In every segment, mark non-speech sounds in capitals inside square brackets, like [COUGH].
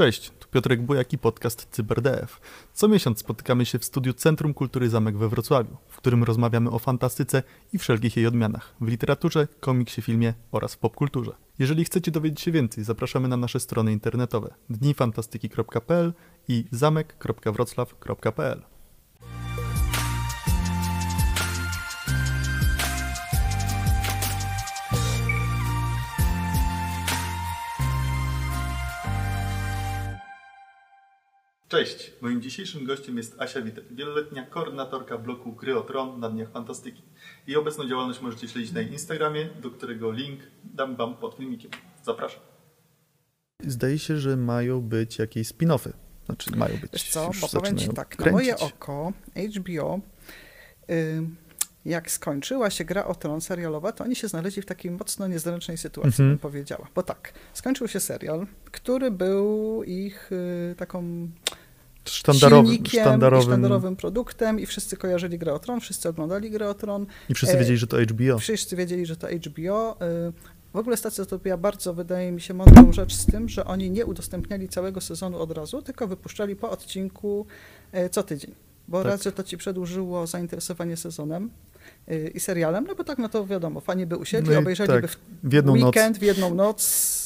Cześć, tu Piotrek Bujak i podcast CyberDF. Co miesiąc spotykamy się w studiu Centrum Kultury Zamek we Wrocławiu, w którym rozmawiamy o fantastyce i wszelkich jej odmianach w literaturze, komiksie, filmie oraz w popkulturze. Jeżeli chcecie dowiedzieć się więcej, zapraszamy na nasze strony internetowe dnifantastyki.pl i zamek.wroclaw.pl. Cześć, moim dzisiejszym gościem jest Asia Witek, wieloletnia koordynatorka bloku Gry o Tron na Dniach Fantastyki. Jej obecną działalność możecie śledzić na Instagramie, do którego link dam Wam pod filmikiem. Zapraszam. Zdaje się, że mają być jakieś spin-offy. Znaczy mają być. Wiesz co, bo powiem Ci tak, kręcić. na moje oko HBO, y, jak skończyła się gra o Tron serialowa, to oni się znaleźli w takiej mocno niezręcznej sytuacji, -hmm. bym powiedziała. Bo tak, skończył się serial, który był ich y, taką sztandarowym, sztandarowym. sztandarowym produktem i wszyscy kojarzyli grę o Tron, wszyscy oglądali grę o Tron. I wszyscy wiedzieli, że to HBO. Wszyscy wiedzieli, że to HBO. Y, w ogóle stacja zrobiła bardzo, wydaje mi się, mądrą rzecz z tym, że oni nie udostępniali całego sezonu od razu, tylko wypuszczali po odcinku y, co tydzień. Bo tak. raz, że to ci przedłużyło zainteresowanie sezonem y, i serialem, no bo tak, no to wiadomo, fani by usiedli, no obejrzeliby tak, w, jedną weekend, noc. w jedną noc,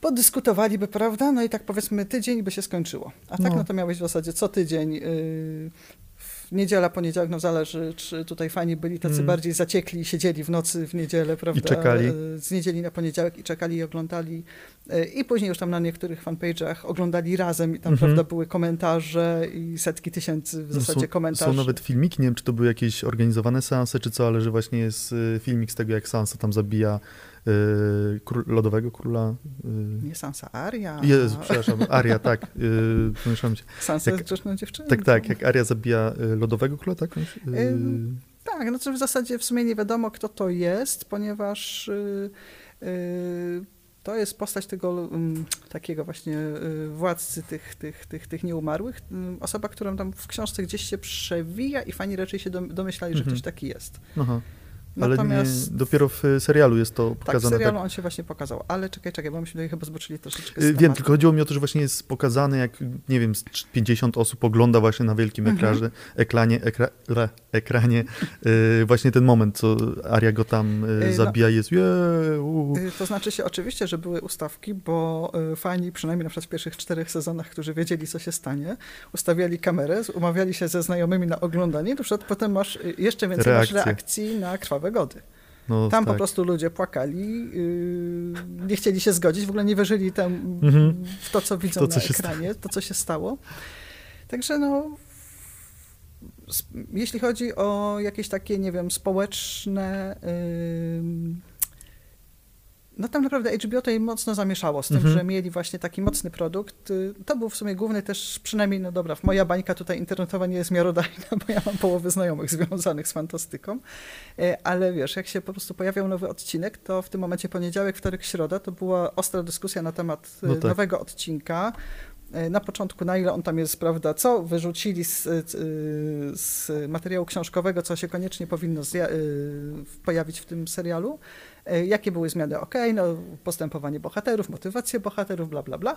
podyskutowaliby, prawda? No i tak powiedzmy tydzień by się skończyło. A tak no, no to miałeś w zasadzie co tydzień yy, niedziela, poniedziałek, no zależy, czy tutaj fani byli tacy mm. bardziej zaciekli, siedzieli w nocy w niedzielę, prawda? I czekali. Y, z niedzieli na poniedziałek i czekali i oglądali. Y, I później już tam na niektórych fanpage'ach oglądali razem i tam, mm -hmm. prawda, były komentarze i setki tysięcy w zasadzie są, komentarzy. Są nawet filmiki, nie wiem, czy to były jakieś organizowane seanse, czy co, ale że właśnie jest y, filmik z tego, jak Sansa tam zabija król, lodowego króla. Yy. Nie Sansa, Aria. Jezu, przepraszam, Aria, tak. Yy, Pomieszam się. Sansa jak, jest grzeczną dziewczyną. Tak, tak, jak Aria zabija lodowego króla, tak? Tak, no to w zasadzie w sumie nie wiadomo, kto to jest, ponieważ to jest postać tego takiego właśnie władcy tych, tych, tych, tych nieumarłych. Osoba, którą tam w książce gdzieś się przewija i fani raczej się domyślali, że mhm. ktoś taki jest. Aha. Ale nie, dopiero w serialu jest to pokazane. Tak, w serialu tak. on się właśnie pokazał. Ale czekaj, czekaj, bo myśmy tutaj chyba zboczyli troszeczkę z Wiem, tylko chodziło mi o to, że właśnie jest pokazane, jak, nie wiem, 50 osób ogląda właśnie na wielkim mhm. ekranie, ekranie, ekra, ekranie yy, właśnie ten moment, co Aria go tam yy, zabija, no, jest yeah, To znaczy się oczywiście, że były ustawki, bo fani, przynajmniej na przykład w pierwszych czterech sezonach, którzy wiedzieli, co się stanie, ustawiali kamerę, umawiali się ze znajomymi na oglądanie, na przykład potem masz jeszcze więcej masz reakcji na krwawe No, Tam tak. po prostu ludzie płakali, yy, nie chcieli się zgodzić, w ogóle nie wierzyli tam mhm. w to, co widzą to, co na ekranie, to, co się stało. Także no, jeśli chodzi o jakieś takie, nie wiem, społeczne... Yy, no tam naprawdę HBO to mocno zamieszało z tym, mhm. że mieli właśnie taki mocny produkt. To był w sumie główny też, przynajmniej, no dobra, moja bańka tutaj internetowa nie jest miarodajna, bo ja mam połowę znajomych związanych z fantastyką, e, ale wiesz, jak się po prostu pojawiał nowy odcinek, to w tym momencie poniedziałek, wtorek, środa, to była ostra dyskusja na temat e, no tak. nowego odcinka, na początku, na ile on tam jest, prawda, co wyrzucili z, z materiału książkowego, co się koniecznie powinno pojawić w tym serialu, E, jakie były zmiany? Ok, no, postępowanie bohaterów, motywacje bohaterów, bla, bla, bla.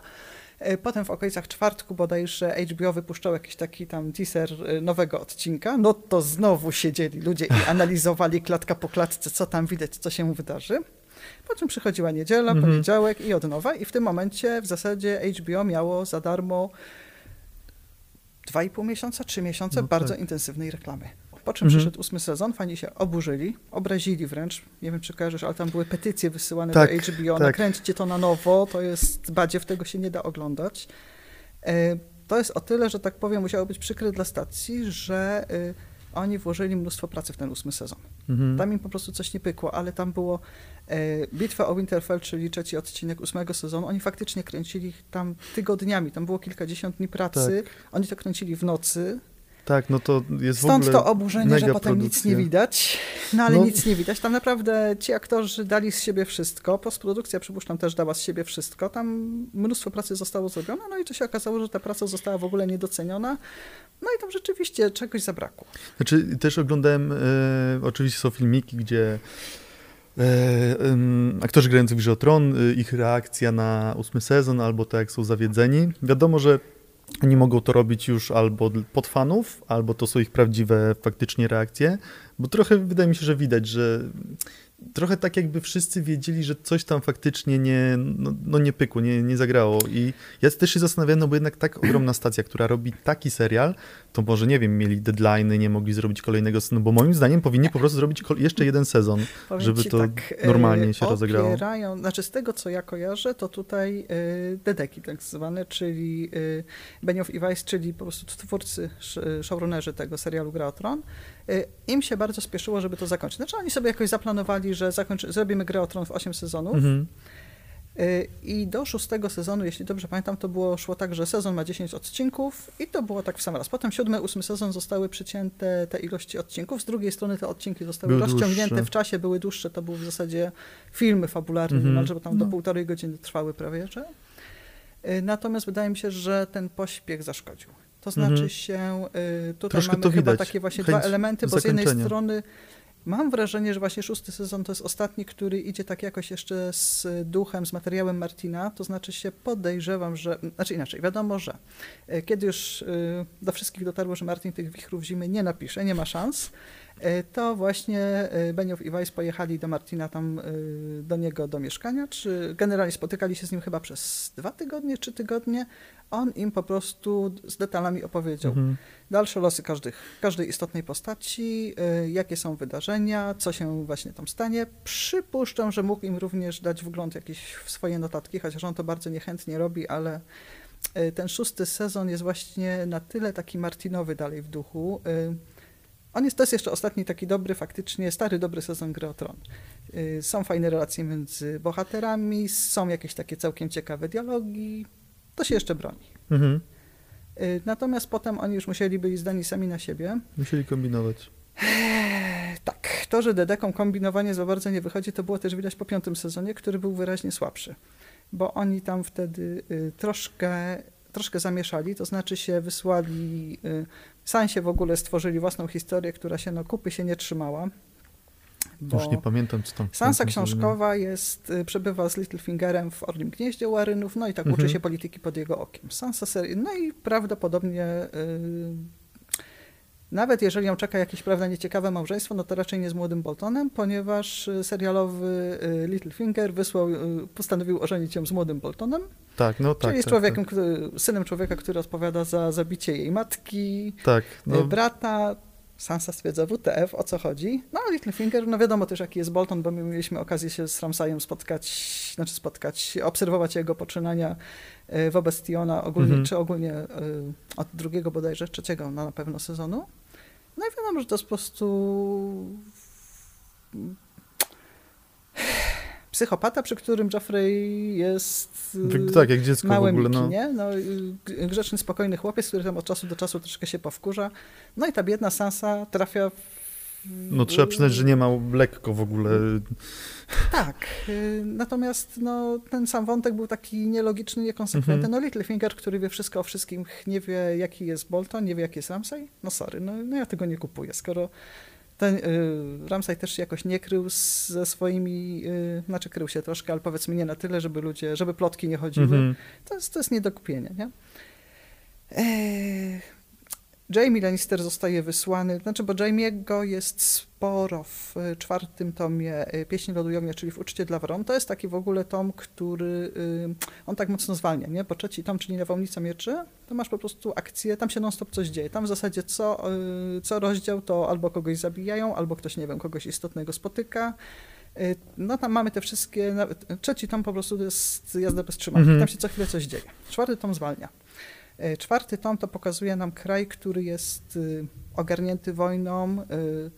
E, potem w okolicach czwartku bodajże HBO wypuszczał jakiś taki tam teaser e, nowego odcinka. No to znowu siedzieli ludzie i analizowali klatka po klatce, co tam widać, co się wydarzy. Po czym przychodziła niedziela, mhm. poniedziałek i od nowa. I w tym momencie w zasadzie HBO miało za darmo dwa i pół miesiąca, trzy miesiące no bardzo tak. intensywnej reklamy. Po czym mhm. przyszedł ósmy sezon, fani się oburzyli, obrazili wręcz. Nie wiem, czy kojarzysz, ale tam były petycje wysyłane tak, do HBO, tak. nakręćcie to na nowo, to jest badziew, tego się nie da oglądać. E, to jest o tyle, że tak powiem, musiało być przykre dla stacji, że e, oni włożyli mnóstwo pracy w ten ósmy sezon. Mhm. Tam im po prostu coś nie pykło, ale tam było e, Bitwa o Winterfell, czyli trzeci odcinek ósmego sezonu. Oni faktycznie kręcili tam tygodniami, tam było kilkadziesiąt dni pracy. Tak. Oni to kręcili w nocy, tak, no to jest Stąd w ogóle to oburzenie, że potem produkcja. nic nie widać. No ale no. nic nie widać. Tam naprawdę ci aktorzy dali z siebie wszystko. Postprodukcja, przypuszczam, też dała z siebie wszystko. Tam mnóstwo pracy zostało zrobione, no i to się okazało, że ta praca została w ogóle niedoceniona. No i tam rzeczywiście czegoś zabrakło. Znaczy, też oglądałem, e, oczywiście są filmiki, gdzie E, aktorzy grający w Grze Tron, y, ich reakcja na ósmy sezon, albo to jak są zawiedzeni. Wiadomo, że oni mogą to robić już albo pod fanów, albo to są ich prawdziwe faktycznie reakcje, bo trochę wydaje mi się, że widać, że trochę tak jakby wszyscy wiedzieli, że coś tam faktycznie nie, no, no nie pykło, nie, nie zagrało. I ja też się zastanawiałem, no bo jednak tak ogromna stacja, która robi taki serial, to może, nie wiem, mieli deadline'y, nie mogli zrobić kolejnego sezonu, bo moim zdaniem powinni po prostu zrobić jeszcze jeden sezon, Powiem żeby to tak, normalnie się rozegrało. Znaczy z tego, co ja kojarzę, to tutaj y, Dedeki tak zwane, czyli y, Benioff i Weiss, czyli po prostu twórcy, showrunnerzy tego serialu Gra Tron, im się bardzo spieszyło, żeby to zakończyć. Znaczy oni sobie jakoś zaplanowali, że zakończy, zrobimy Grę o Tron w 8 sezonów, mhm. I do szóstego sezonu, jeśli dobrze pamiętam, to było szło tak, że sezon ma 10 odcinków i to było tak w sam raz. Potem siódmy, ósmy sezon zostały przycięte te ilości odcinków. Z drugiej strony te odcinki zostały były rozciągnięte dłuższe. w czasie, były dłuższe. To były w zasadzie filmy fabularne, -hmm. niemalże, bo tam no. do półtorej godziny trwały prawie. Że? Y, natomiast wydaje mi się, że ten pośpiech zaszkodził. To znaczy -hmm. się, y, tutaj Troszkę mamy chyba widać. takie właśnie Chęć dwa elementy, bo z jednej strony Mam wrażenie, że właśnie szósty sezon to jest ostatni, który idzie tak jakoś jeszcze z duchem, z materiałem Martina, to znaczy się podejrzewam, że, znaczy inaczej, wiadomo, że e, kiedy już e, do wszystkich dotarło, że Martin tych wichrów zimy nie napisze, nie ma szans, to właśnie e, Beniow i Weiss pojechali do Martina tam e, do niego do mieszkania, czy generalnie spotykali się z nim chyba przez dwa tygodnie, trzy tygodnie. On im po prostu z detalami opowiedział mhm. dalsze losy każdych, każdej istotnej postaci, jakie są wydarzenia, co się właśnie tam stanie. Przypuszczam, że mógł im również dać wgląd jakiś w swoje notatki, chociaż on to bardzo niechętnie robi, ale ten szósty sezon jest właśnie na tyle taki Martinowy dalej w duchu, on jest, to jest jeszcze ostatni taki dobry, faktycznie stary, dobry sezon Gry o Tron. Y, są fajne relacje między bohaterami, są jakieś takie całkiem ciekawe dialogi. To się jeszcze broni. Mhm. Y, natomiast potem oni już musieli być zdani sami na siebie. Musieli kombinować. Tak, to, że Dedekom kombinowanie za bardzo nie wychodzi, to było też widać po piątym sezonie, który był wyraźnie słabszy, bo oni tam wtedy y, troszkę, troszkę zamieszali, to znaczy się wysłali Sansie w ogóle stworzyli własną historię, która się no kupy się nie trzymała. Już nie pamiętam, co tam. Sansa książkowa jest, y, przebywa z Littlefingerem w Orlim Gnieździe Warynów, no i tak mhm. uczy się polityki pod jego okiem. Sansa serii, no i prawdopodobnie y, nawet jeżeli ją czeka jakieś prawda nieciekawe małżeństwo, no to raczej nie z młodym Boltonem, ponieważ y, serialowy Littlefinger wysłał, postanowił ożenić ją z młodym Boltonem. Tak, no tak. Czyli jest tak, człowiekiem, tak. Który, synem człowieka, który odpowiada za zabicie jej matki, tak, no. Brata. Sansa stwierdza WTF, o co chodzi. No a Littlefinger, no wiadomo też jaki jest Bolton, bo my mieliśmy okazję się z Ramsajem spotkać, znaczy spotkać, obserwować jego poczynania wobec Tiona ogólnie, mhm. czy ogólnie od drugiego bodajże, trzeciego no, na pewno sezonu. No i wiadomo, że to jest po prostu psychopata, przy którym Joffrey jest tak, jak dziecko małym w ogóle, no. nie? No, grzeczny, spokojny chłopiec, który tam od czasu do czasu troszkę się powkurza. No i ta biedna Sansa trafia w... No trzeba przyznać, że nie ma lekko w ogóle. Tak. Y, natomiast no, ten sam wątek był taki nielogiczny, niekonsekwentny. Mhm. No Littlefinger, który wie wszystko o wszystkim, nie wie jaki jest Bolton, nie wie jaki jest Ramsay. No sorry, no, no ja tego nie kupuję. Skoro ten y, Ramsay też się jakoś nie krył ze swoimi, y, znaczy krył się troszkę, ale powiedzmy nie na tyle, żeby ludzie, żeby plotki nie chodziły. Mm -hmm. To, jest, to jest nie do kupienia, nie? Eee, Jamie Lannister zostaje wysłany, znaczy, bo Jamie'ego jest sporo w czwartym tomie y, Pieśni Lodu Ognia, czyli w Uczcie dla Wron. To jest taki w ogóle tom, który y, on tak mocno zwalnia, nie? Bo trzeci tom, czyli Nawałnica Mieczy, to masz po prostu akcję, tam się non-stop coś dzieje. Tam w zasadzie co, y, co rozdział, to albo kogoś zabijają, albo ktoś, nie wiem, kogoś istotnego spotyka. No tam mamy te wszystkie, trzeci tom po prostu jest jazda bez trzymanki, mm -hmm. tam się co chwilę coś dzieje. Czwarty tom zwalnia. E, czwarty tom to pokazuje nam kraj, który jest y, ogarnięty wojną. Y,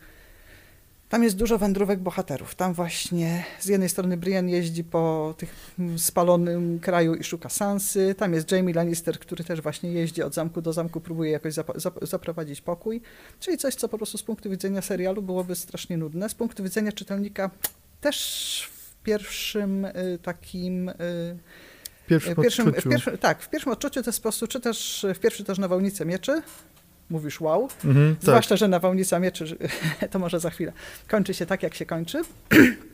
tam jest dużo wędrówek bohaterów. Tam właśnie z jednej strony Brian jeździ po tych spalonym kraju i szuka Sansy. Tam jest Jamie Lannister, który też właśnie jeździ od zamku do zamku, próbuje jakoś zaprowadzić pokój. Czyli coś, co po prostu z punktu widzenia serialu byłoby strasznie nudne. Z punktu widzenia czytelnika też w pierwszym y, takim pierwszym, w pierwszym, w pierwszym, tak, w pierwszym odczuciu to jest po prostu czytasz w pierwszy też nawałnicę mieczy, mówisz wow, mhm, tak. zwłaszcza, że nawałnica mieczy, [LAUGHS] to może za chwilę, kończy się tak, jak się kończy. [CLEARS THROAT]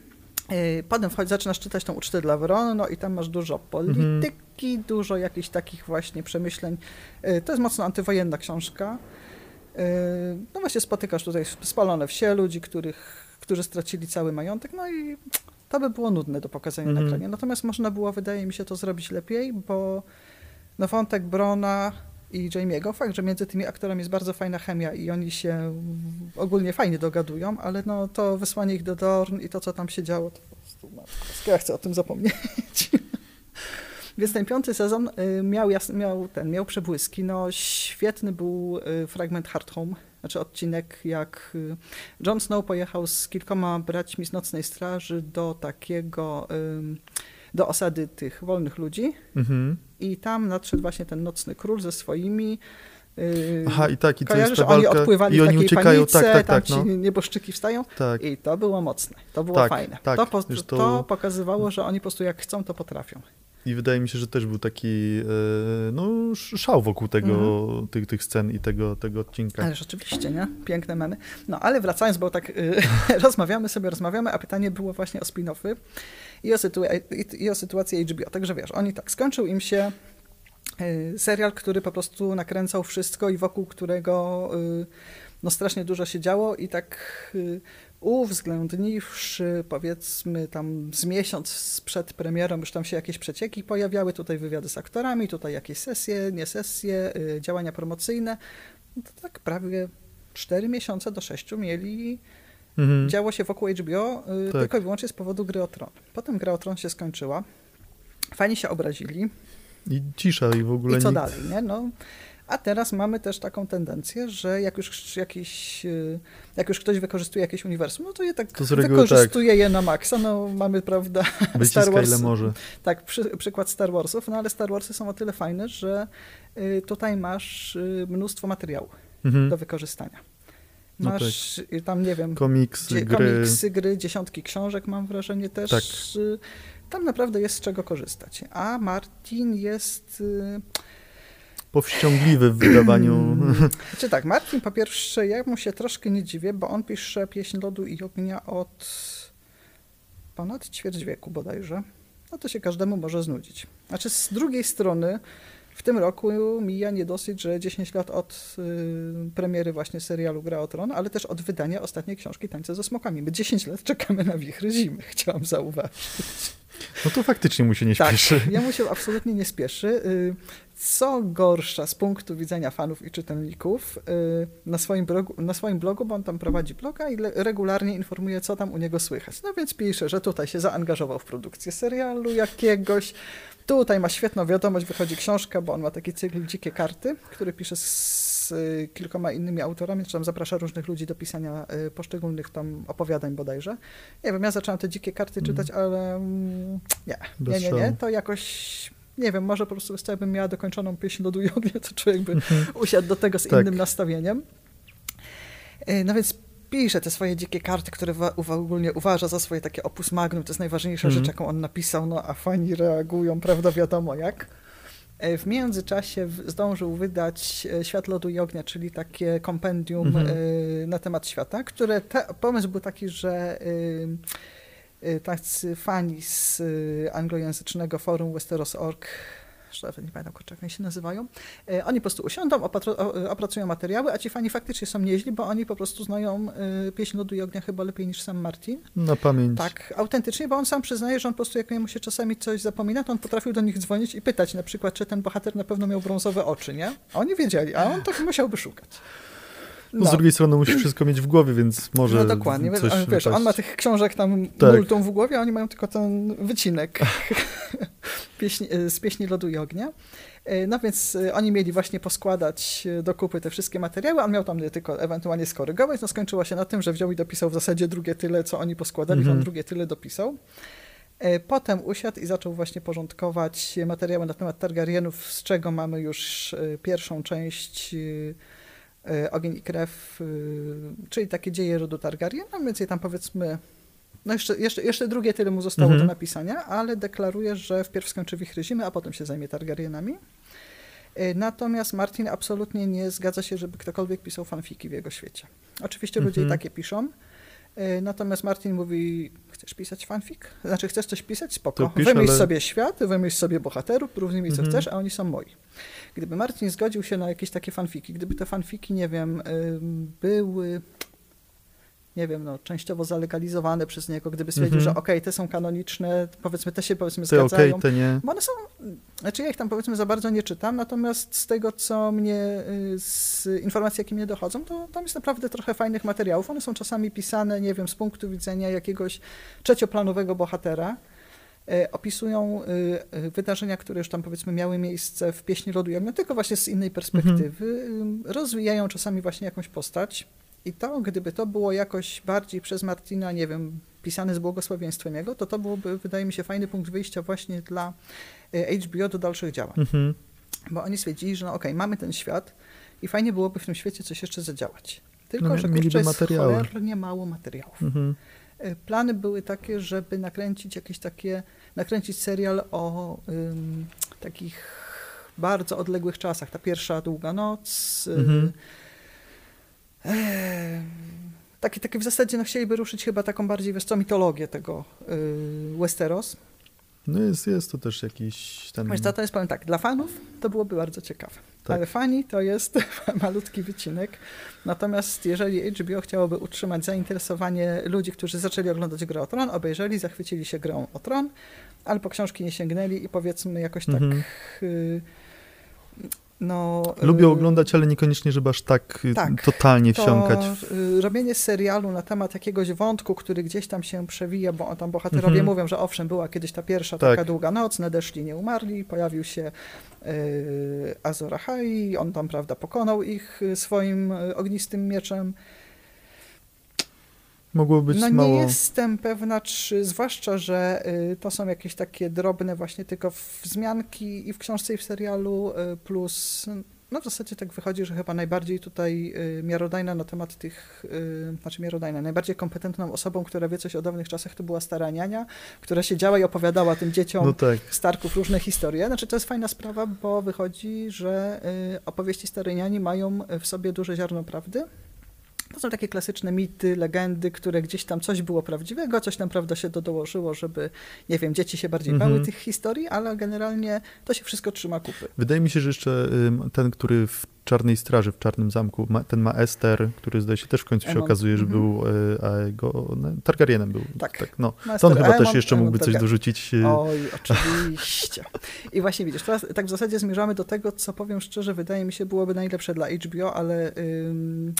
Y, potem wchodzi, zaczynasz czytać tą ucztę dla Wron, no i tam masz dużo polityki, mhm. dużo jakichś takich właśnie przemyśleń. Y, to jest mocno antywojenna książka. Y, no właśnie spotykasz tutaj spalone wsie ludzi, których, którzy stracili cały majątek, no i to by było nudne do pokazania mhm. na ekranie. Natomiast można było, wydaje mi się, to zrobić lepiej, bo no wątek Brona i Jamie'ego. Fakt, że między tymi aktorami jest bardzo fajna chemia i oni się ogólnie fajnie dogadują, ale no to wysłanie ich do Dorn i to, co tam się działo, to po prostu matko, ja chcę o tym zapomnieć. [LAUGHS] Więc ten piąty sezon y, miał, miał, ten, miał przebłyski. No, świetny był y, fragment Hard Home, znaczy odcinek, jak y, Jon Snow pojechał z kilkoma braćmi z Nocnej Straży do takiego do osady tych wolnych ludzi mhm. i tam nadszedł właśnie ten nocny król ze swoimi Yy, Aha, i tak, i to jest ta walka, oni odpływali i oni uciekają, panice, tak, tak, tam tak, no. ci nieboszczyki wstają tak. i to było mocne, to było tak, fajne. Tak, to, po, to... to pokazywało, że oni po prostu jak chcą, to potrafią. I wydaje mi się, że też był taki e, no, szał wokół tego, mhm. tych, tych scen i tego, tego odcinka. Ale rzeczywiście, nie? Piękne memy. No ale wracając, bo tak y, [LAUGHS] rozmawiamy sobie, rozmawiamy, a pytanie było właśnie o spin-offy i o, sytu- i o sytuację HBO. Także wiesz, oni tak, skończył im się y, serial, który po prostu nakręcał wszystko i wokół którego y, no strasznie dużo się działo i tak uwzględniwszy powiedzmy tam z miesiąc przed premierą już tam się jakieś przecieki pojawiały, tutaj wywiady z aktorami, tutaj jakieś sesje, nie sesje, y, działania promocyjne, no to tak prawie 4 miesiące do 6 mieli mhm. działo się wokół HBO y, tak. tylko i wyłącznie z powodu gry o tron. Potem gra o tron się skończyła, fani się obrazili. I cisza i w ogóle I co nic. dalej, nie? No, a teraz mamy też taką tendencję, że jak już jakiś, y, jak już ktoś wykorzystuje jakieś uniwersum, no to je tak to wykorzystuje tak. je na maksa. No mamy, prawda, Wyciska Star Wars. ile może. Tak, przy, przykład Star Warsów, no ale Star Warsy są o tyle fajne, że y, tutaj masz y, mnóstwo materiału mhm. do wykorzystania. No masz no tak. tam, nie wiem, komiksy, gry. komiksy, gry, dziesiątki książek mam wrażenie też. Tak. Tam naprawdę jest z czego korzystać. A Martin jest powściągliwy w wydawaniu. [CLEARS THROAT] Czy tak, Martin po pierwsze, ja mu się troszkę nie dziwię, bo on pisze Pieśń Lodu i Ognia od ponad ćwierć wieku bodajże. No to się każdemu może znudzić. Znaczy z drugiej strony w tym roku mija nie dosyć, że 10 lat od y, premiery właśnie serialu Gra o Tron, ale też od wydania ostatniej książki Tańce ze Smokami. My 10 lat czekamy na wichry zimy, [LAUGHS] chciałam zauważyć. No to faktycznie mu się nie tak, śpieszy. Ja się absolutnie nie spieszy. Y, co gorsza z punktu widzenia fanów i czytelników, y, na swoim, blogu, na swoim blogu, bo on tam prowadzi bloga i regularnie informuje, co tam u niego słychać. No więc pisze, że tutaj się zaangażował w produkcję serialu jakiegoś. Tutaj ma świetną wiadomość, wychodzi książka, bo on ma taki cykl Dzikie Karty, który pisze z y, kilkoma innymi autorami, czy tam zaprasza różnych ludzi do pisania y, poszczególnych tam opowiadań bodajże. Nie wiem, ja zaczęłam te Dzikie Karty mhm. czytać, ale mm, nie, nie, nie, nie, to jakoś nie wiem, może po prostu bym miała dokończoną pieśń lodu i ognia, to człowiek by mhm. [LAUGHS] usiadł do tego z tak. innym nastawieniem. E, no więc pisze te swoje dzikie karty, które ogólnie uważa za swoje takie opus magnum, to jest najważniejsza rzecz, mhm. jaką on napisał, no a fani reagują, prawda, wiadomo jak. E, w międzyczasie zdążył wydać e, Świat Lodu i Ognia, czyli takie kompendium mhm. na temat świata, które te, pomysł był taki, że tacy fani z anglojęzycznego forum Westeros.org, nawet nie pamiętam, kurczę, jak oni się nazywają, y, oni po prostu usiądą, opracują materiały, a ci fani faktycznie są nieźli, bo oni po prostu znają pieśń Lodu i Ognia chyba lepiej niż sam Martin. Na pamięć. Tak, autentycznie, bo on sam przyznaje, że on po prostu, jak mu się czasami coś zapomina, to on potrafił do nich dzwonić i pytać na przykład, czy ten bohater na pewno miał brązowe oczy, nie? A oni wiedzieli, a on tak musiałby szukać. No. Z drugiej strony musi wszystko mieć w głowie, więc może. No dokładnie. Coś wiesz, on ma tych książek tam tak. multum w głowie, a oni mają tylko ten wycinek [LAUGHS] e, z pieśni lodu i ognia. E, no więc e, oni mieli właśnie poskładać do kupy te wszystkie materiały, on miał tam tylko ewentualnie skorygować. No skończyło się na tym, że wziął i dopisał w zasadzie drugie tyle, co oni poskładali, mhm. on drugie tyle dopisał. Potem usiadł i zaczął właśnie porządkować materiały na temat Targaryenów, z czego mamy już pierwszą część Ogień i krew, y, czyli takie dzieje rodu Targaryen, no więcej tam powiedzmy, no jeszcze, jeszcze, jeszcze drugie tyle mu zostało mhm. do napisania, ale deklaruje, że wpierw skończy Wichry Zimy, a potem się zajmie Targaryenami. E, natomiast Martin absolutnie nie zgadza się, żeby ktokolwiek pisał fanfiki w jego świecie. Oczywiście ludzie i mhm. takie piszą, natomiast Martin mówi, chcesz pisać fanfic? Znaczy, chcesz coś pisać? Spoko. pisz, wymyśl ale- sobie świat, wymyśl sobie bohaterów, z nimi co Mhm. chcesz, a oni są moi. Gdyby Martin zgodził się na jakieś takie fanfiki, gdyby te fanfiki, nie wiem, były, nie wiem, no, częściowo zalegalizowane przez niego, gdyby stwierdził, Mhm. że okej, te są kanoniczne, powiedzmy, te się powiedzmy Te zgadzają, te nie. bo one są, znaczy ja ich tam powiedzmy za bardzo nie czytam, natomiast z tego, co mnie, y, z informacji, jakie mnie dochodzą, to tam jest naprawdę trochę fajnych materiałów. One są czasami pisane, nie wiem, z punktu widzenia jakiegoś trzecioplanowego bohatera. E, Opisują y, y, wydarzenia, które już tam powiedzmy miały miejsce w Pieśni i Ognia, tylko właśnie z innej perspektywy. Ym, Rozwijają czasami właśnie jakąś postać. I to, gdyby to było jakoś bardziej przez Martina, nie wiem, pisane z błogosławieństwem jego, to to byłoby, wydaje mi się, fajny punkt wyjścia właśnie dla e, HBO do dalszych działań. Mhm. Bo oni stwierdzili, że no okej, mamy ten świat i fajnie byłoby w tym świecie coś jeszcze zadziałać. Tylko, No, że kurczę, jest materiały. cholernie mało materiałów. Mhm. E, Plany były takie, żeby nakręcić jakieś takie, nakręcić serial o ym, takich bardzo odległych czasach. Ta pierwsza długa noc. y, Mhm. e, Taki, taki w zasadzie no, chcieliby ruszyć chyba taką bardziej, wiesz co, mitologię tego y, Westeros. No jest, jest to też jakiś ten... Wiesz co, to jest, powiem tak, dla fanów to byłoby bardzo ciekawe. Tak. Ale fani to jest [LAUGHS] malutki wycinek. Natomiast jeżeli HBO chciałoby utrzymać zainteresowanie ludzi, którzy zaczęli oglądać grę o Tron, obejrzeli, zachwycili się grą o Tron, ale po książki nie sięgnęli i powiedzmy jakoś tak Mhm. y, no... Lubią y, oglądać, ale niekoniecznie, żeby aż tak, y, Tak, totalnie to wsiąkać. y, robienie serialu na temat jakiegoś wątku, który gdzieś tam się przewija, bo tam bohaterowie Mhm. mówią, że owszem, była kiedyś ta pierwsza Tak. taka długa noc, nadeszli, nie umarli, pojawił się y, Azor Ahai, on tam, prawda, pokonał ich swoim ognistym mieczem. Mogło być no mało... nie jestem pewna, czy, zwłaszcza, że y, to są jakieś takie drobne właśnie tylko wzmianki i w książce i w serialu, y, plus no w zasadzie tak wychodzi, że chyba najbardziej tutaj y, miarodajna na temat tych, znaczy miarodajna, najbardziej kompetentną osobą, która wie coś o dawnych czasach, to była stara niania, która siedziała i opowiadała tym dzieciom No tak. Starków różne historie. Znaczy to jest fajna sprawa, bo wychodzi, że opowieści starej niani mają w sobie duże ziarno prawdy. To są takie klasyczne mity, legendy, które gdzieś tam coś było prawdziwego, coś tam prawda się dołożyło, żeby, nie wiem, dzieci się bardziej Mhm. bały tych historii, ale generalnie to się wszystko trzyma kupy. Wydaje mi się, że jeszcze ten, który w Czarnej Straży, w Czarnym Zamku, ma, ten ma Ester, który zdaje się też w końcu się Aemon. okazuje, że Mhm. był y, a jego, no, Targaryenem był. Tak. no. Master on chyba też Aemon, jeszcze mógłby coś Targaryen. dorzucić. y, Oj, oczywiście. I właśnie widzisz, teraz tak w zasadzie zmierzamy do tego, co powiem szczerze, wydaje mi się byłoby najlepsze dla HBO, ale ym,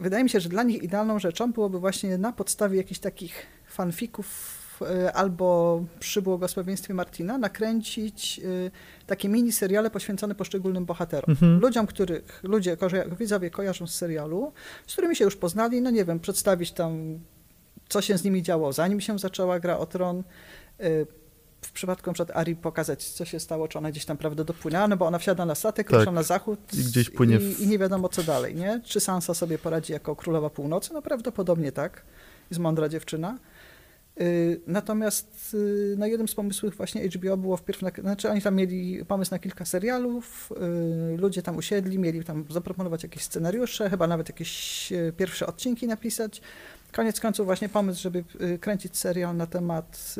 wydaje mi się, że dla nich idealną rzeczą byłoby właśnie na podstawie jakichś takich fanfików y, albo przy błogosławieństwie Martina nakręcić y, takie mini seriale poświęcone poszczególnym bohaterom. Mhm. Ludziom, których ludzie, widzowie kojarzą z serialu, z którymi się już poznali, no nie wiem, przedstawić tam, co się z nimi działo, zanim się zaczęła gra o Tron. W przypadku np. Ari pokazać, co się stało, czy ona gdzieś tam prawda dopłynęła, no bo ona wsiada na statek, Tak. rusza na zachód I gdzieś płynie w- i, i nie wiadomo, co dalej, nie? Czy Sansa sobie poradzi jako królowa północy? No prawdopodobnie tak. Jest mądra dziewczyna. Y, Natomiast y, no jednym z pomysłów właśnie HBO było wpierw, na, znaczy oni tam mieli pomysł na kilka serialów, y, ludzie tam usiedli, mieli tam zaproponować jakieś scenariusze, chyba nawet jakieś pierwsze odcinki napisać. Koniec końców właśnie pomysł, żeby kręcić serial na temat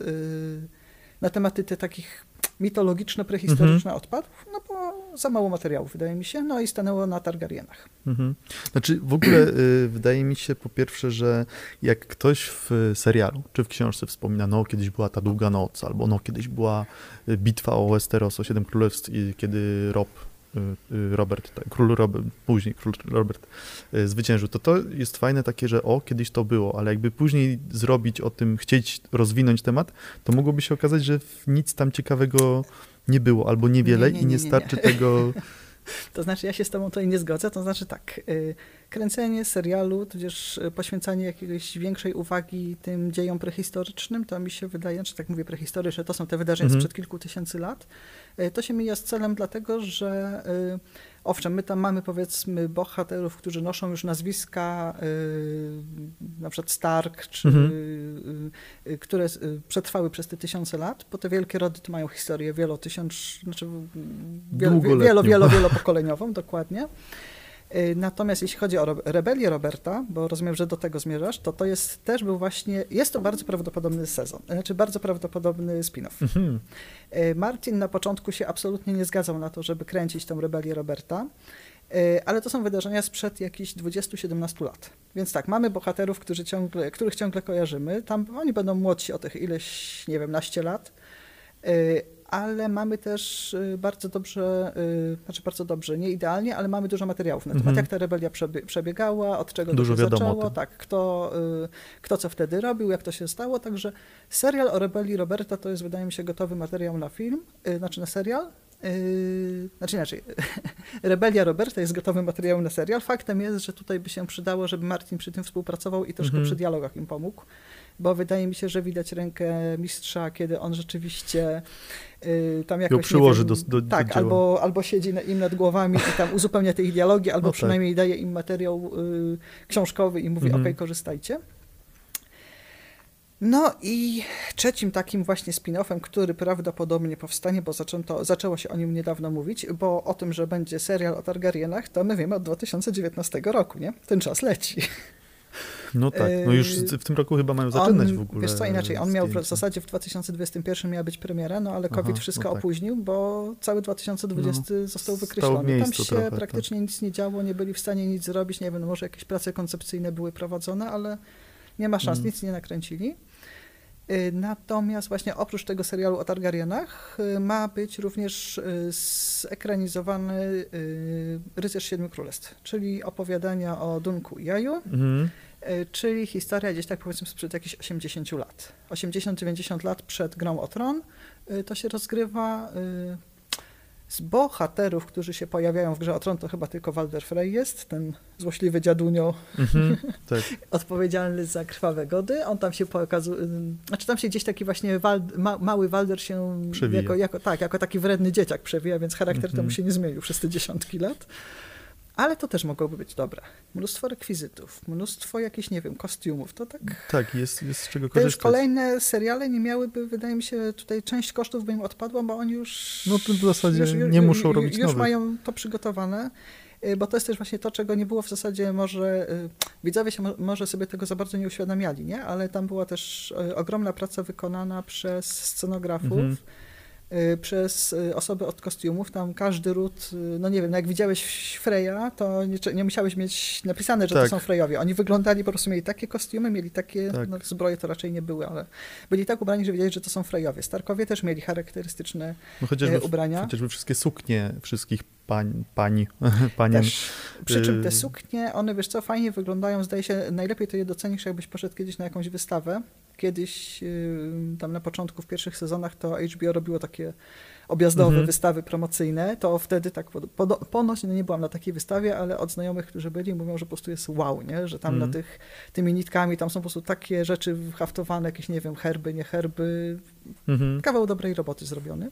na tematy te takich mitologiczno-prehistoryczne odpadów, no bo za mało materiałów wydaje mi się, no i stanęło na Targaryenach. Mhm. Znaczy w ogóle y, wydaje mi się po pierwsze, że jak ktoś w serialu czy w książce wspomina, no kiedyś była ta długa noc, albo no kiedyś była y, bitwa o Westeros, o Siedem Królestw, i kiedy Rob, Robert, tak, król Robert, później król Robert y, zwyciężył, to to jest fajne takie, że o, kiedyś to było, ale jakby później zrobić o tym, chcieć rozwinąć temat, to mogłoby się okazać, że nic tam ciekawego nie było, albo niewiele Nie, nie, i nie nie, nie. starczy tego... [LAUGHS] To znaczy, ja się z tobą tutaj nie zgodzę, to znaczy tak, y, kręcenie serialu, tudzież y, poświęcanie jakiejś większej uwagi tym dziejom prehistorycznym, to mi się wydaje, czy tak mówię prehistoryczne, to są te wydarzenia Mhm. sprzed kilku tysięcy lat, y, to się mija z celem dlatego, że owszem, my tam mamy powiedzmy bohaterów, którzy noszą już nazwiska, y, na przykład Stark, czy, Mhm. y, y, które przetrwały przez te tysiące lat, bo te wielkie rody to mają historię wielotysiąc, znaczy wielo, wielo, wielo, [LAUGHS] wielopokoleniową, dokładnie. Y, natomiast jeśli chodzi o Rebelię Roberta, bo rozumiem, że do tego zmierzasz, to to jest też był właśnie, jest to bardzo prawdopodobny sezon, znaczy bardzo prawdopodobny spin-off. Mhm. Y, Martin na początku się absolutnie nie zgadzał na to, żeby kręcić tą Rebelię Roberta, y, ale to są wydarzenia sprzed jakichś 20-17 lat. Więc tak, mamy bohaterów, którzy ciągle, których ciągle kojarzymy, tam oni będą młodsi o tych ileś, nie wiem, naście lat, ale mamy też y, bardzo dobrze, y, znaczy bardzo dobrze, nie idealnie, ale mamy dużo materiałów na temat, mhm. jak ta rebelia przebiegała, od czego dużo to się zaczęło, tak, kto, y, kto co wtedy robił, jak to się stało, także serial o rebelii Roberta to jest, wydaje mi się, gotowy materiał na film, znaczy na serial, Yy, znaczy inaczej, [LAUGHS] Rebelia Roberta jest gotowy materiał na serial. Faktem jest, że tutaj by się przydało, żeby Martin przy tym współpracował i troszkę -hmm. przy dialogach im pomógł bo wydaje mi się, że widać rękę mistrza, kiedy on rzeczywiście y, tam jakoś... Ją przyłoży wiem, do, do, Tak, do albo, albo siedzi na, im nad głowami i tam uzupełnia te ich dialogi, albo no tak. przynajmniej daje im materiał y, książkowy i mówi, mhm. ok, korzystajcie. No i trzecim takim właśnie spin-offem, który prawdopodobnie powstanie, bo zaczęto, zaczęło się o nim niedawno mówić, bo o tym, że będzie serial o Targaryenach, to my wiemy od 2019 roku, nie? Ten czas leci. No tak, no już yy, w tym roku chyba mają zaczynać on, w ogóle. Wiesz co, inaczej, on miał w zasadzie w 2021 miała być premiera, no ale COVID Aha, wszystko no tak. opóźnił, bo cały 2020 no, został wykreślony. Tam się trochę, praktycznie tak. nic nie działo, nie byli w stanie nic zrobić, nie wiem, no może jakieś prace koncepcyjne były prowadzone, ale nie ma szans, mm. nic nie nakręcili. Yy, natomiast właśnie oprócz tego serialu o Targaryenach yy, ma być również zekranizowany Rycerz Siedmiu Królestw, czyli opowiadania o Dunku i Jaju. E, czyli historia gdzieś tak powiedzmy sprzed jakichś 80 lat. 80-90 lat przed grą o tron to się rozgrywa z bohaterów, którzy się pojawiają w grze o tron, to chyba tylko Walder Frey jest, ten złośliwy dziadunio mm-hmm, [LAUGHS] tak. odpowiedzialny za krwawe gody. On tam się pokazuje, znaczy tam się gdzieś taki właśnie Wald, ma, mały Walder się jako, jako, tak, jako taki wredny dzieciak przewija, więc charakter mm-hmm. temu się nie zmienił przez te dziesiątki lat. Ale to też mogłoby być dobre. Mnóstwo rekwizytów, mnóstwo jakichś, nie wiem, kostiumów. To tak. Tak, jest, jest z czego korzystać. Te kolejne seriale nie miałyby, wydaje mi się, tutaj część kosztów by im odpadła, bo oni już. No to w zasadzie już, nie muszą robić Już nowych. mają to przygotowane y, bo to jest też właśnie to, czego nie było w zasadzie może, y, widzowie się może sobie tego za bardzo nie uświadamiali, nie? Ale tam była też y, ogromna praca wykonana przez scenografów, mhm przez y, osoby od kostiumów. Tam każdy ród, y, no nie wiem, no jak widziałeś Freya, to nie, nie musiałeś mieć napisane, że tak. to są Freyowie. Oni wyglądali, po prostu mieli takie kostiumy, mieli takie, tak. no, zbroje to raczej nie były, ale byli tak ubrani, że wiedzieli, że to są Freyowie. Starkowie też mieli charakterystyczne no chociażby, ubrania. Chociażby wszystkie suknie wszystkich pań, pani, [LAUGHS] panien. Też. Przy czym te suknie, one wiesz co, fajnie wyglądają, zdaje się, najlepiej to je docenisz, jakbyś poszedł kiedyś na jakąś wystawę, Kiedyś, y, tam na początku, w pierwszych sezonach, to HBO robiło takie objazdowe mhm. wystawy promocyjne, to wtedy tak ponoć, no nie byłam na takiej wystawie, ale od znajomych, którzy byli, mówią, że po prostu jest wow, nie? że tam mhm. na tych, tymi nitkami, tam są po prostu takie rzeczy haftowane, jakieś, nie wiem, herby, nie herby, mhm. kawał dobrej roboty zrobiony.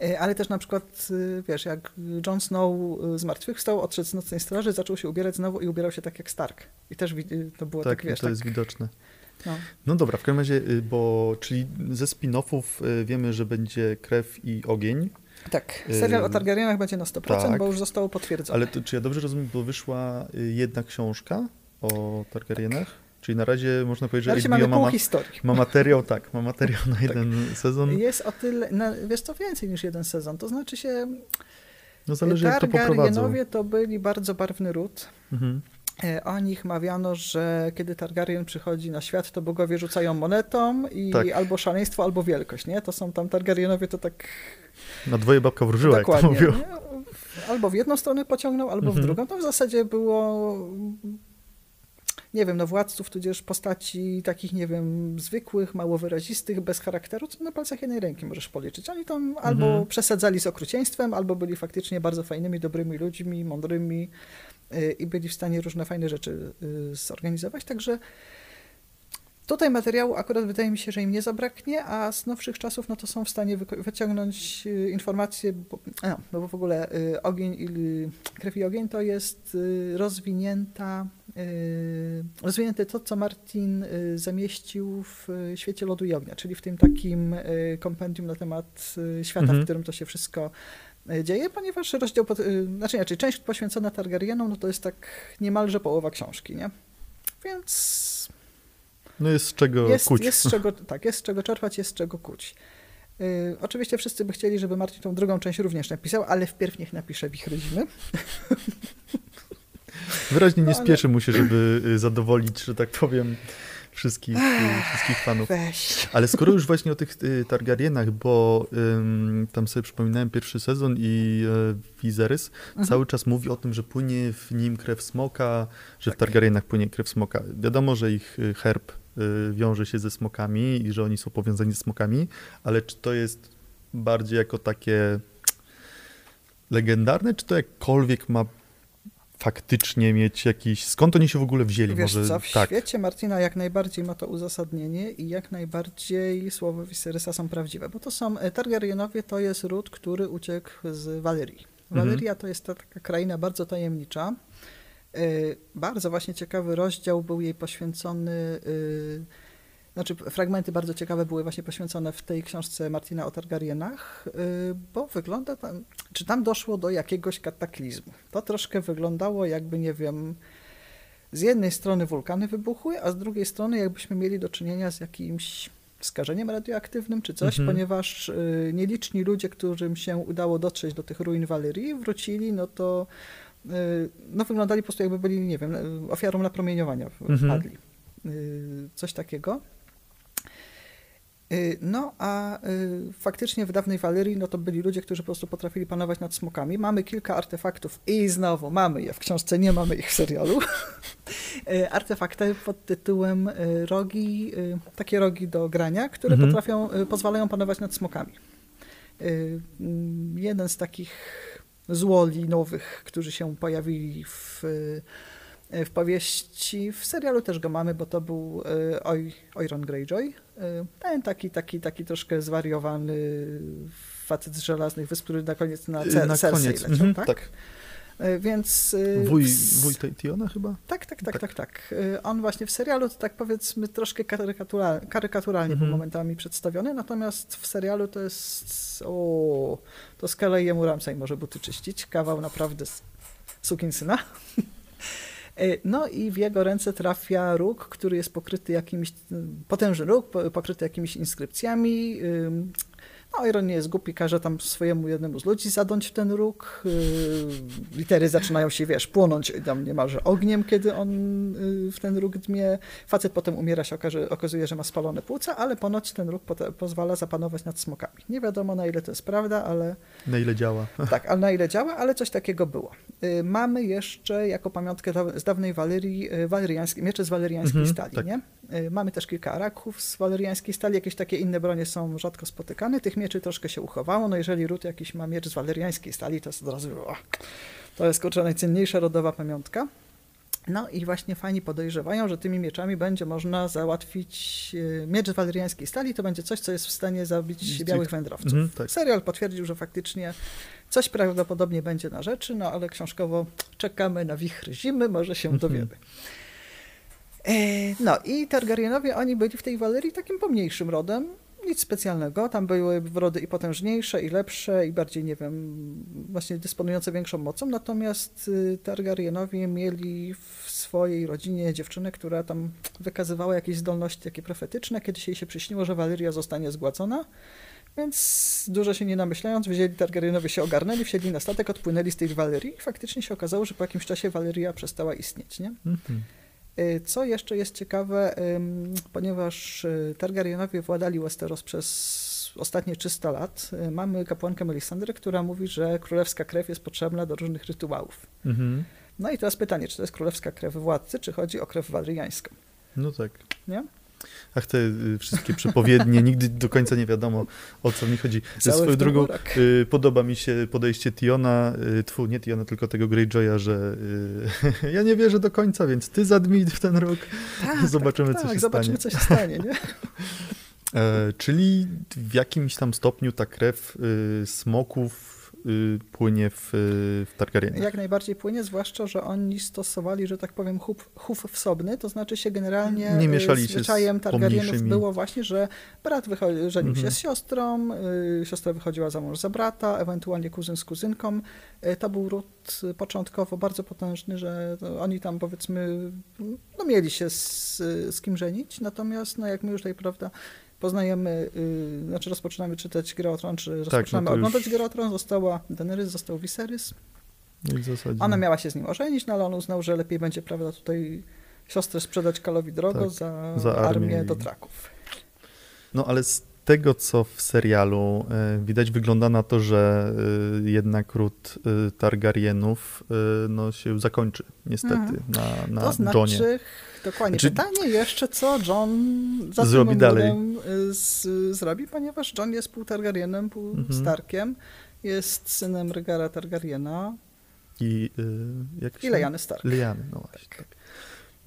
E, ale też na przykład, y, wiesz, jak Jon Snow y, zmartwychwstał, odszedł z Nocnej Straży, zaczął się ubierać znowu i ubierał się tak jak Stark. I też to było tak, tak wiesz... to tak, jest widoczne. No. no dobra, w każdym razie, y, bo czyli ze spin-offów y, wiemy, że będzie Krew i Ogień. Tak, serial o Targaryenach będzie na 100%, tak, bo już zostało potwierdzone. Ale to, czy ja dobrze rozumiem, bo wyszła y, jedna książka o Targaryenach? Tak. Czyli na razie można powiedzieć, że HBO ma, historii. ma materiał, tak, ma materiał na tak. jeden sezon. Jest o tyle, na, wiesz co, więcej niż jeden sezon, to znaczy się no zależy jak to poprowadzą. to byli bardzo barwny ród. Mhm. E, o nich mawiano, że kiedy Targaryen przychodzi na świat, to bogowie rzucają monetą i tak. albo szaleństwo, albo wielkość, nie? To są tam Targaryenowie, to tak... Na dwoje babka wróżyła, Dokładnie, jak to mówią. Albo w jedną stronę pociągnął, albo mhm. w drugą. To w zasadzie było nie wiem, no władców, tudzież postaci takich, nie wiem, zwykłych, mało wyrazistych, bez charakteru, co na palcach jednej ręki możesz policzyć. Oni tam mhm. albo przesadzali z okrucieństwem, albo byli faktycznie bardzo fajnymi, dobrymi ludźmi, mądrymi, Y, i byli w stanie różne fajne rzeczy y, zorganizować. Także tutaj materiału akurat wydaje mi się, że im nie zabraknie, a z nowszych czasów no to są w stanie wyciągnąć y, informacje, bo, no, no bo w ogóle ogień i krew i ogień to jest rozwinięta, rozwinięte to, co Martin zamieścił w świecie lodu i ognia, czyli w tym takim kompendium na temat świata, mhm. w którym to się wszystko dzieje, ponieważ rozdział, pod, znaczy inaczej, część poświęcona Targaryenom, no to jest tak niemalże połowa książki, nie? Więc... No jest z czego jest, kuć. Jest z czego, [LAUGHS] tak, jest z czego czerpać, jest z czego kuć. Yy, oczywiście wszyscy by chcieli, żeby Martin tą drugą część również napisał, ale wpierw niech napisze Wichry Zimy. [LAUGHS] Wyraźnie nie no, spieszy mu się, żeby y, zadowolić, że tak powiem, wszystkich, Ech, wszystkich fanów. Weź. Ale skoro już właśnie o tych y, Targaryenach, bo ym, tam sobie przypominałem pierwszy sezon i y, Viserys mhm. cały czas mówi o tym, że płynie w nim krew smoka, że tak. w Targaryenach płynie krew smoka. Wiadomo, że ich herb y, wiąże się ze smokami i że oni są powiązani ze smokami, ale czy to jest bardziej jako takie legendarne, czy to jakkolwiek ma faktycznie mieć jakiś... Skąd oni się w ogóle wzięli? Wiesz Może... co, w tak. świecie Martina jak najbardziej ma to uzasadnienie i jak najbardziej słowa Viserysa są prawdziwe, bo to są... E, Targaryenowie to jest ród, który uciekł z Walerii. Waleria mhm. to jest ta taka kraina bardzo tajemnicza. E, bardzo właśnie ciekawy rozdział był jej poświęcony e, znaczy, fragmenty bardzo ciekawe były właśnie poświęcone w tej książce Martina o Targaryenach, y, bo wygląda tam, czy tam doszło do jakiegoś kataklizmu. To troszkę wyglądało jakby, nie wiem, z jednej strony wulkany wybuchły, a z drugiej strony jakbyśmy mieli do czynienia z jakimś skażeniem radioaktywnym czy coś, mhm. ponieważ y, nieliczni ludzie, którym się udało dotrzeć do tych ruin Walerii, wrócili, no to y, no, wyglądali po prostu jakby byli, nie wiem, ofiarą napromieniowania mhm. wpadli. Coś takiego. Y, no a y, faktycznie w dawnej Walerii no to byli ludzie, którzy po prostu potrafili panować nad smokami. Mamy kilka artefaktów i znowu mamy je w książce, nie mamy ich w serialu. [LAUGHS] Y, artefakty pod tytułem rogi, takie rogi do grania, które mhm. potrafią, pozwalają panować nad smokami. Mm, jeden z takich złoli nowych, którzy się pojawili w w powieści, w serialu też go mamy, bo to był Oj, Oiron Greyjoy, ten taki, taki, taki troszkę zwariowany facet z żelaznych wysp, który na koniec na, cer na Cersei koniec. leciał, mhm, tak? tak? E, więc... E, wuj, wuj Tiona chyba? Tak, tak, tak, tak, tak, tak. On właśnie w serialu to tak powiedzmy troszkę karykaturalnie, karykaturalnie mhm. był momentami przedstawiony, natomiast w serialu to jest o, to z kolei jemu Ramsay może buty czyścić. Kawał naprawdę sukinsyna. [LAUGHS] E, no i w jego ręce trafia róg, który jest pokryty jakimiś, potężny róg, pokryty jakimiś inskrypcjami, no Iron nie jest głupi, każe tam swojemu jednemu z ludzi zadąć w ten róg. Y, litery zaczynają się, wiesz, płonąć tam niemalże ogniem, kiedy on y, w ten róg dmie. Facet potem umiera się, okaże, okazuje, że ma spalone płuca, ale ponoć ten róg pozwala zapanować nad smokami. Nie wiadomo na ile to jest prawda, ale... Na ile działa. [LAUGHS] Tak, ale na ile działa, ale coś takiego było. Y, mamy jeszcze jako pamiątkę z dawnej Walerii, waleriańskie, miecze z waleriańskiej mhm, stali, tak. nie? Mamy też kilka araków z waleriańskiej stali, jakieś takie inne bronie są rzadko spotykane. Tych mieczy troszkę się uchowało. No jeżeli ród jakiś ma miecz z waleriańskiej stali, to jest od razu, o, to jest kurczę najcenniejsza rodowa pamiątka. No i właśnie fani podejrzewają, że tymi mieczami będzie można załatwić e, miecz z waleriańskiej stali, to będzie coś, co jest w stanie zabić białych wędrowców. Mm, tak. Serial potwierdził, że faktycznie coś prawdopodobnie będzie na rzeczy, no ale książkowo czekamy na wichry zimy, może się mhm. dowiemy. E, no i Targaryenowie, oni byli w tej Walerii takim pomniejszym rodem, nic specjalnego. Tam były wrody i potężniejsze, i lepsze, i bardziej, nie wiem, właśnie dysponujące większą mocą. Natomiast y, Targaryenowie mieli w swojej rodzinie dziewczynę, która tam wykazywała jakieś zdolności takie profetyczne. Kiedyś jej się przyśniło, że Walyria zostanie zgładzona. Więc dużo się nie namyślając, wzięli Targaryenowie się ogarnęli, wsiedli na statek, odpłynęli z tej Walyrii i faktycznie się okazało, że po jakimś czasie Walyria przestała istnieć, nie? Mm -hmm. Y, co jeszcze jest ciekawe, ponieważ y, Targaryenowie władali Westeros przez ostatnie 300 lat, y, mamy kapłankę Melisandrę, która mówi, że królewska krew jest potrzebna do różnych rytuałów. Mhm. No i teraz pytanie, czy to jest królewska krew władcy, czy chodzi o krew walryjańską? No tak. Nie? Ach, te y, wszystkie przepowiednie, [LAUGHS] nigdy do końca nie wiadomo, o co mi chodzi. Ze swoją drogą y, podoba mi się podejście Tiona, y, tfu, nie Tiona, tylko tego Greyjoya, że y, [LAUGHS] ja nie wierzę do końca, więc ty zadmij w ten rok, tak, [LAUGHS] zobaczymy, tak, co tak, się zobaczymy, stanie. co się stanie, nie? E, czyli w jakimś tam stopniu ta krew y, smoków płynie w, w Targaryenach. Jak najbardziej płynie, zwłaszcza, że oni stosowali, że tak powiem, chów, chów wsobny, to znaczy się generalnie nie mieszali zwyczajem się z Targaryenów było właśnie, że brat żenił Mhm. się z siostrą, y, siostra wychodziła za mąż za brata, ewentualnie kuzyn z kuzynką. Y, to był ród y, początkowo bardzo potężny, że oni tam powiedzmy no, mieli się z, z kim żenić, natomiast no, jak my już tutaj, prawda, poznajemy, y, znaczy rozpoczynamy czytać Grę o Tron, czy rozpoczynamy no to już- oglądać Grę o Tron, została Daenerys, został Viserys. Ona miała się z nim ożenić, no ale on uznał, że lepiej będzie, prawda, tutaj siostrę sprzedać Kalowi drogo Tak, za, za armię i- do traków. No ale z tego, co w serialu e, widać, wygląda na to, że e, jednak ród e, Targaryenów no, się zakończy, niestety, Mhm. na, na to znaczy, Johnie. Dokładnie, Znaczy- pytanie jeszcze, co John za Zrobi dalej. y, z, zrobi, ponieważ John jest pół Targaryenem, pół Mhm. Starkiem, jest synem Rygara Targaryena I, e, jak i Lyanny Stark. Lyanny, no właśnie. Tak.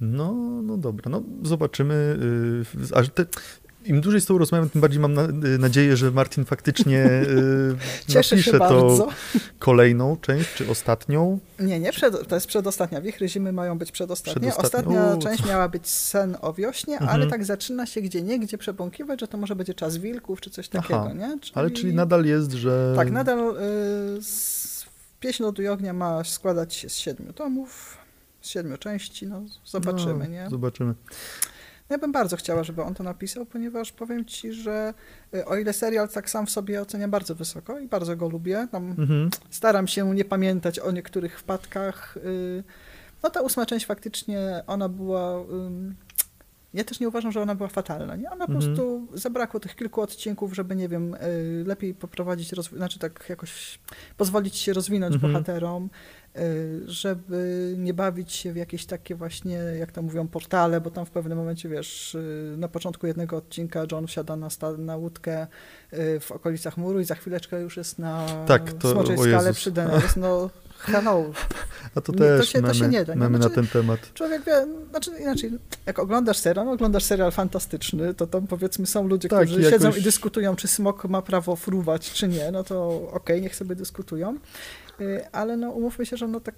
No, no dobra, no zobaczymy. y, Aż te, Im dłużej z tą rozmawiam, tym bardziej mam na, y, nadzieję, że Martin faktycznie y, [LAUGHS] Cieszę napisze to kolejną część, czy ostatnią. Nie, nie, przed, to jest przedostatnia. Wichry zimy mają być przedostatnie. Przedostatnia. Ostatnia część miała być sen o wiośnie, Mhm. ale tak zaczyna się gdzie nie, gdzie przebąkiwać, że to może będzie czas wilków, czy coś takiego, Aha, nie? Ale czyli nadal jest, że... Tak, nadal y, z, Pieśń Lodu i Ognia ma składać się z siedmiu tomów, z siedmiu części, no zobaczymy, no, nie? Zobaczymy. Ja bym bardzo chciała, żeby on to napisał, ponieważ powiem ci, że y, o ile serial tak sam w sobie oceniam bardzo wysoko i bardzo go lubię, Mhm. staram się nie pamiętać o niektórych wpadkach. y, No ta ósma część faktycznie, ona była... Ja też nie uważam, że ona była fatalna. Nie? Ona po Mhm. prostu zabrakło tych kilku odcinków, żeby, nie wiem, y, lepiej poprowadzić, znaczy tak jakoś pozwolić się rozwinąć Mhm. bohaterom, żeby nie bawić się w jakieś takie właśnie, jak to mówią, portale, bo tam w pewnym momencie, wiesz, y, na początku jednego odcinka John wsiada na, sta- na łódkę y, w okolicach muru i za chwileczkę już jest na Tak, to- Smoczej Skale przy Daenerys. No, hello. A to Nie, też to się- to mamy, się nie da, nie? mamy na Znaczy- ten temat. Człowiek wie, znaczy inaczej, jak oglądasz serial, no oglądasz serial fantastyczny, to tam powiedzmy są ludzie, Tak, którzy jakoś- siedzą i dyskutują, czy smok ma prawo fruwać, czy nie, no to okej, niech sobie dyskutują. Y, Ale no umówmy się, że no tak,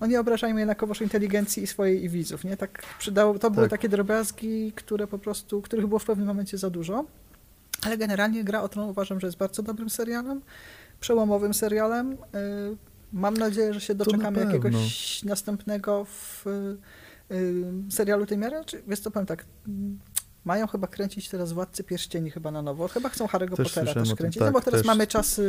no nie obrażajmy jednakowoż inteligencji i swojej i widzów, nie? Tak przydało, to były Tak. takie drobiazgi, które po prostu, których było w pewnym momencie za dużo. Ale generalnie Gra o Tron uważam, że jest bardzo dobrym serialem, przełomowym serialem. Y, Mam nadzieję, że się na doczekamy jakiegoś następnego w y, y, serialu tej miary. Czy, wiesz co, powiem tak, mm, mają chyba kręcić teraz Władcy Pierścieni chyba na nowo. Chyba chcą Harry'ego Też Pottera też kręcić, tak, no bo teraz też. mamy czasy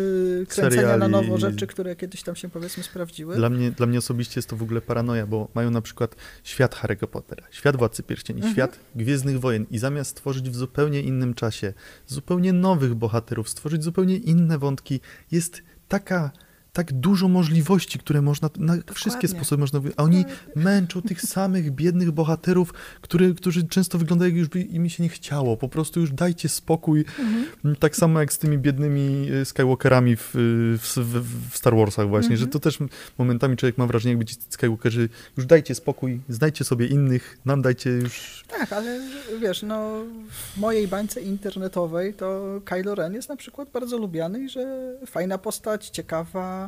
kręcenia na Seriali. nowo rzeczy, które kiedyś tam się powiedzmy sprawdziły. Dla mnie, dla mnie osobiście jest to w ogóle paranoja, bo mają na przykład świat Harry'ego Pottera, świat Władcy Pierścieni, Mhm. świat Gwiezdnych Wojen i zamiast stworzyć w zupełnie innym czasie zupełnie nowych bohaterów, stworzyć zupełnie inne wątki, jest taka tak dużo możliwości, które można, na wszystkie sposoby można, a oni męczą tych [LAUGHS] samych biednych bohaterów, który, którzy często wyglądają jak już by im się nie chciało, po prostu już dajcie spokój, Mhm. tak samo jak z tymi biednymi e, Skywalkerami w, w, w, w Star Warsach właśnie, Mhm. że to też momentami człowiek ma wrażenie, jakby ci Skywalkerzy już dajcie spokój, znajdźcie sobie innych, nam dajcie już... Tak, ale wiesz, no w mojej bańce internetowej to Kylo Ren jest na przykład bardzo lubiany i że fajna postać, ciekawa,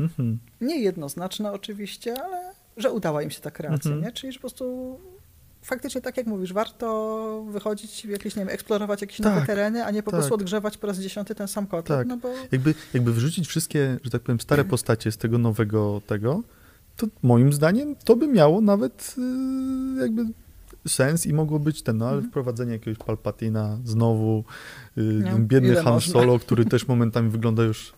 Mhm. niejednoznaczna oczywiście, ale że udała im się ta kreacja, Mhm. nie? Czyli że po prostu faktycznie tak jak mówisz, warto wychodzić w jakieś, nie wiem, eksplorować jakieś nowe Tak, tereny, a nie po tak. prostu odgrzewać po raz dziesiąty ten sam kotel, Tak. no bo Jakby, jakby wyrzucić wszystkie, że tak powiem, stare postacie z tego nowego tego, to moim zdaniem to by miało nawet y, jakby sens i mogło być ten, no ale Mhm. wprowadzenie jakiegoś Palpatina znowu, y, No, biedny Han można? Solo, który też momentami wygląda już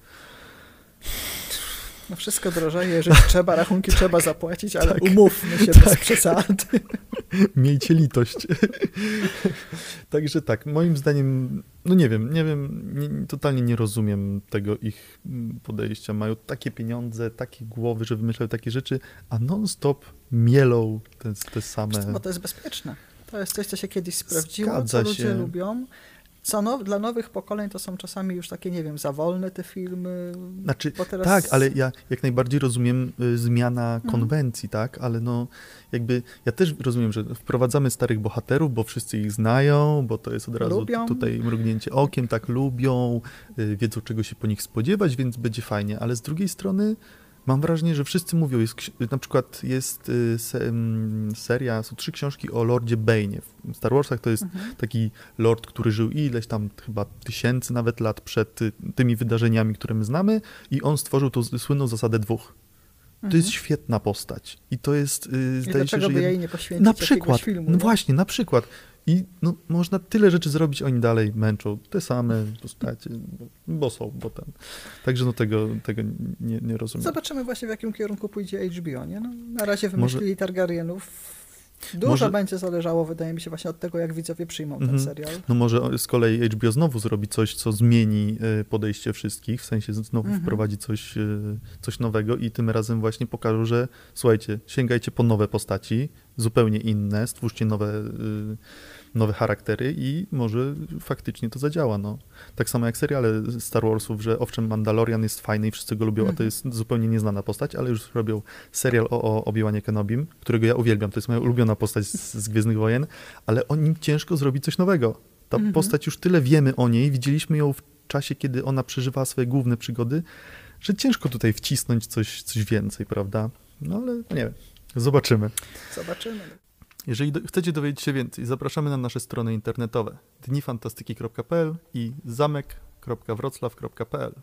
no wszystko drożeje, jeżeli trzeba, rachunki trzeba zapłacić, ale tak. umówmy się [LAUGHS] Tak. bez przesady. [LAUGHS] Miejcie litość. [LAUGHS] Także tak, moim zdaniem, no nie wiem, nie wiem, nie, totalnie nie rozumiem tego ich podejścia. Mają takie pieniądze, takie głowy, że wymyślają takie rzeczy, a non-stop mielą te, te same... Bo to jest bezpieczne. To jest coś, co się kiedyś sprawdziło, Zgadza co ludzie się. lubią. Now, dla nowych pokoleń to są czasami już takie, nie wiem, za wolne te filmy. Znaczy, teraz... tak, ale ja jak najbardziej rozumiem y, zmiana mhm. konwencji, mhm. tak, ale no jakby ja też rozumiem, że wprowadzamy starych bohaterów, bo wszyscy ich znają, bo to jest od razu lubią. tutaj mrugnięcie okiem, tak lubią, y, wiedzą czego się po nich spodziewać, więc będzie fajnie, ale z drugiej strony mam wrażenie, że wszyscy mówią, jest, na przykład jest y, se, seria, są trzy książki o Lordzie Bane'ie. W Star Warsach to jest mhm. taki lord, który żył ileś tam chyba tysięcy nawet lat przed y, tymi wydarzeniami, które my znamy i on stworzył tą słynną zasadę dwóch. To jest mhm. świetna postać. I to jest, yy, zdaje się, że... by jej nie poświęcić na przykład, filmu, no właśnie, na przykład. I no, można tyle rzeczy zrobić, oni dalej męczą te same postacie, bo, bo są, bo ten. Także no tego, tego nie, nie rozumiem. Zobaczymy właśnie w jakim kierunku pójdzie HBO, nie? No, na razie wymyślili Może... Targaryenów Dużo może... będzie zależało, wydaje mi się, właśnie od tego, jak widzowie przyjmą ten mhm. serial. No może z kolei HBO znowu zrobi coś, co zmieni e, podejście wszystkich, w sensie znowu mhm. wprowadzi coś, e, coś nowego i tym razem właśnie pokażą, że słuchajcie, sięgajcie po nowe postaci, zupełnie inne, stwórzcie nowe e, nowe charaktery i może faktycznie to zadziała. No. Tak samo jak seriale Star Warsów, że owszem Mandalorian jest fajny i wszyscy go lubią, a to mhm. jest zupełnie nieznana postać, ale już robią serial o, o Obi-Wanie Kenobim, którego ja uwielbiam, to jest moja ulubiona postać z, z Gwiezdnych Wojen, ale o nim ciężko zrobić coś nowego. Ta mhm. postać, już tyle wiemy o niej, widzieliśmy ją w czasie, kiedy ona przeżywała swoje główne przygody, że ciężko tutaj wcisnąć coś, coś więcej, prawda? No ale nie wiem. Zobaczymy. Zobaczymy. Jeżeli do, chcecie dowiedzieć się więcej, zapraszamy na nasze strony internetowe dnifantastyki.pl i zamek.wroclaw.pl.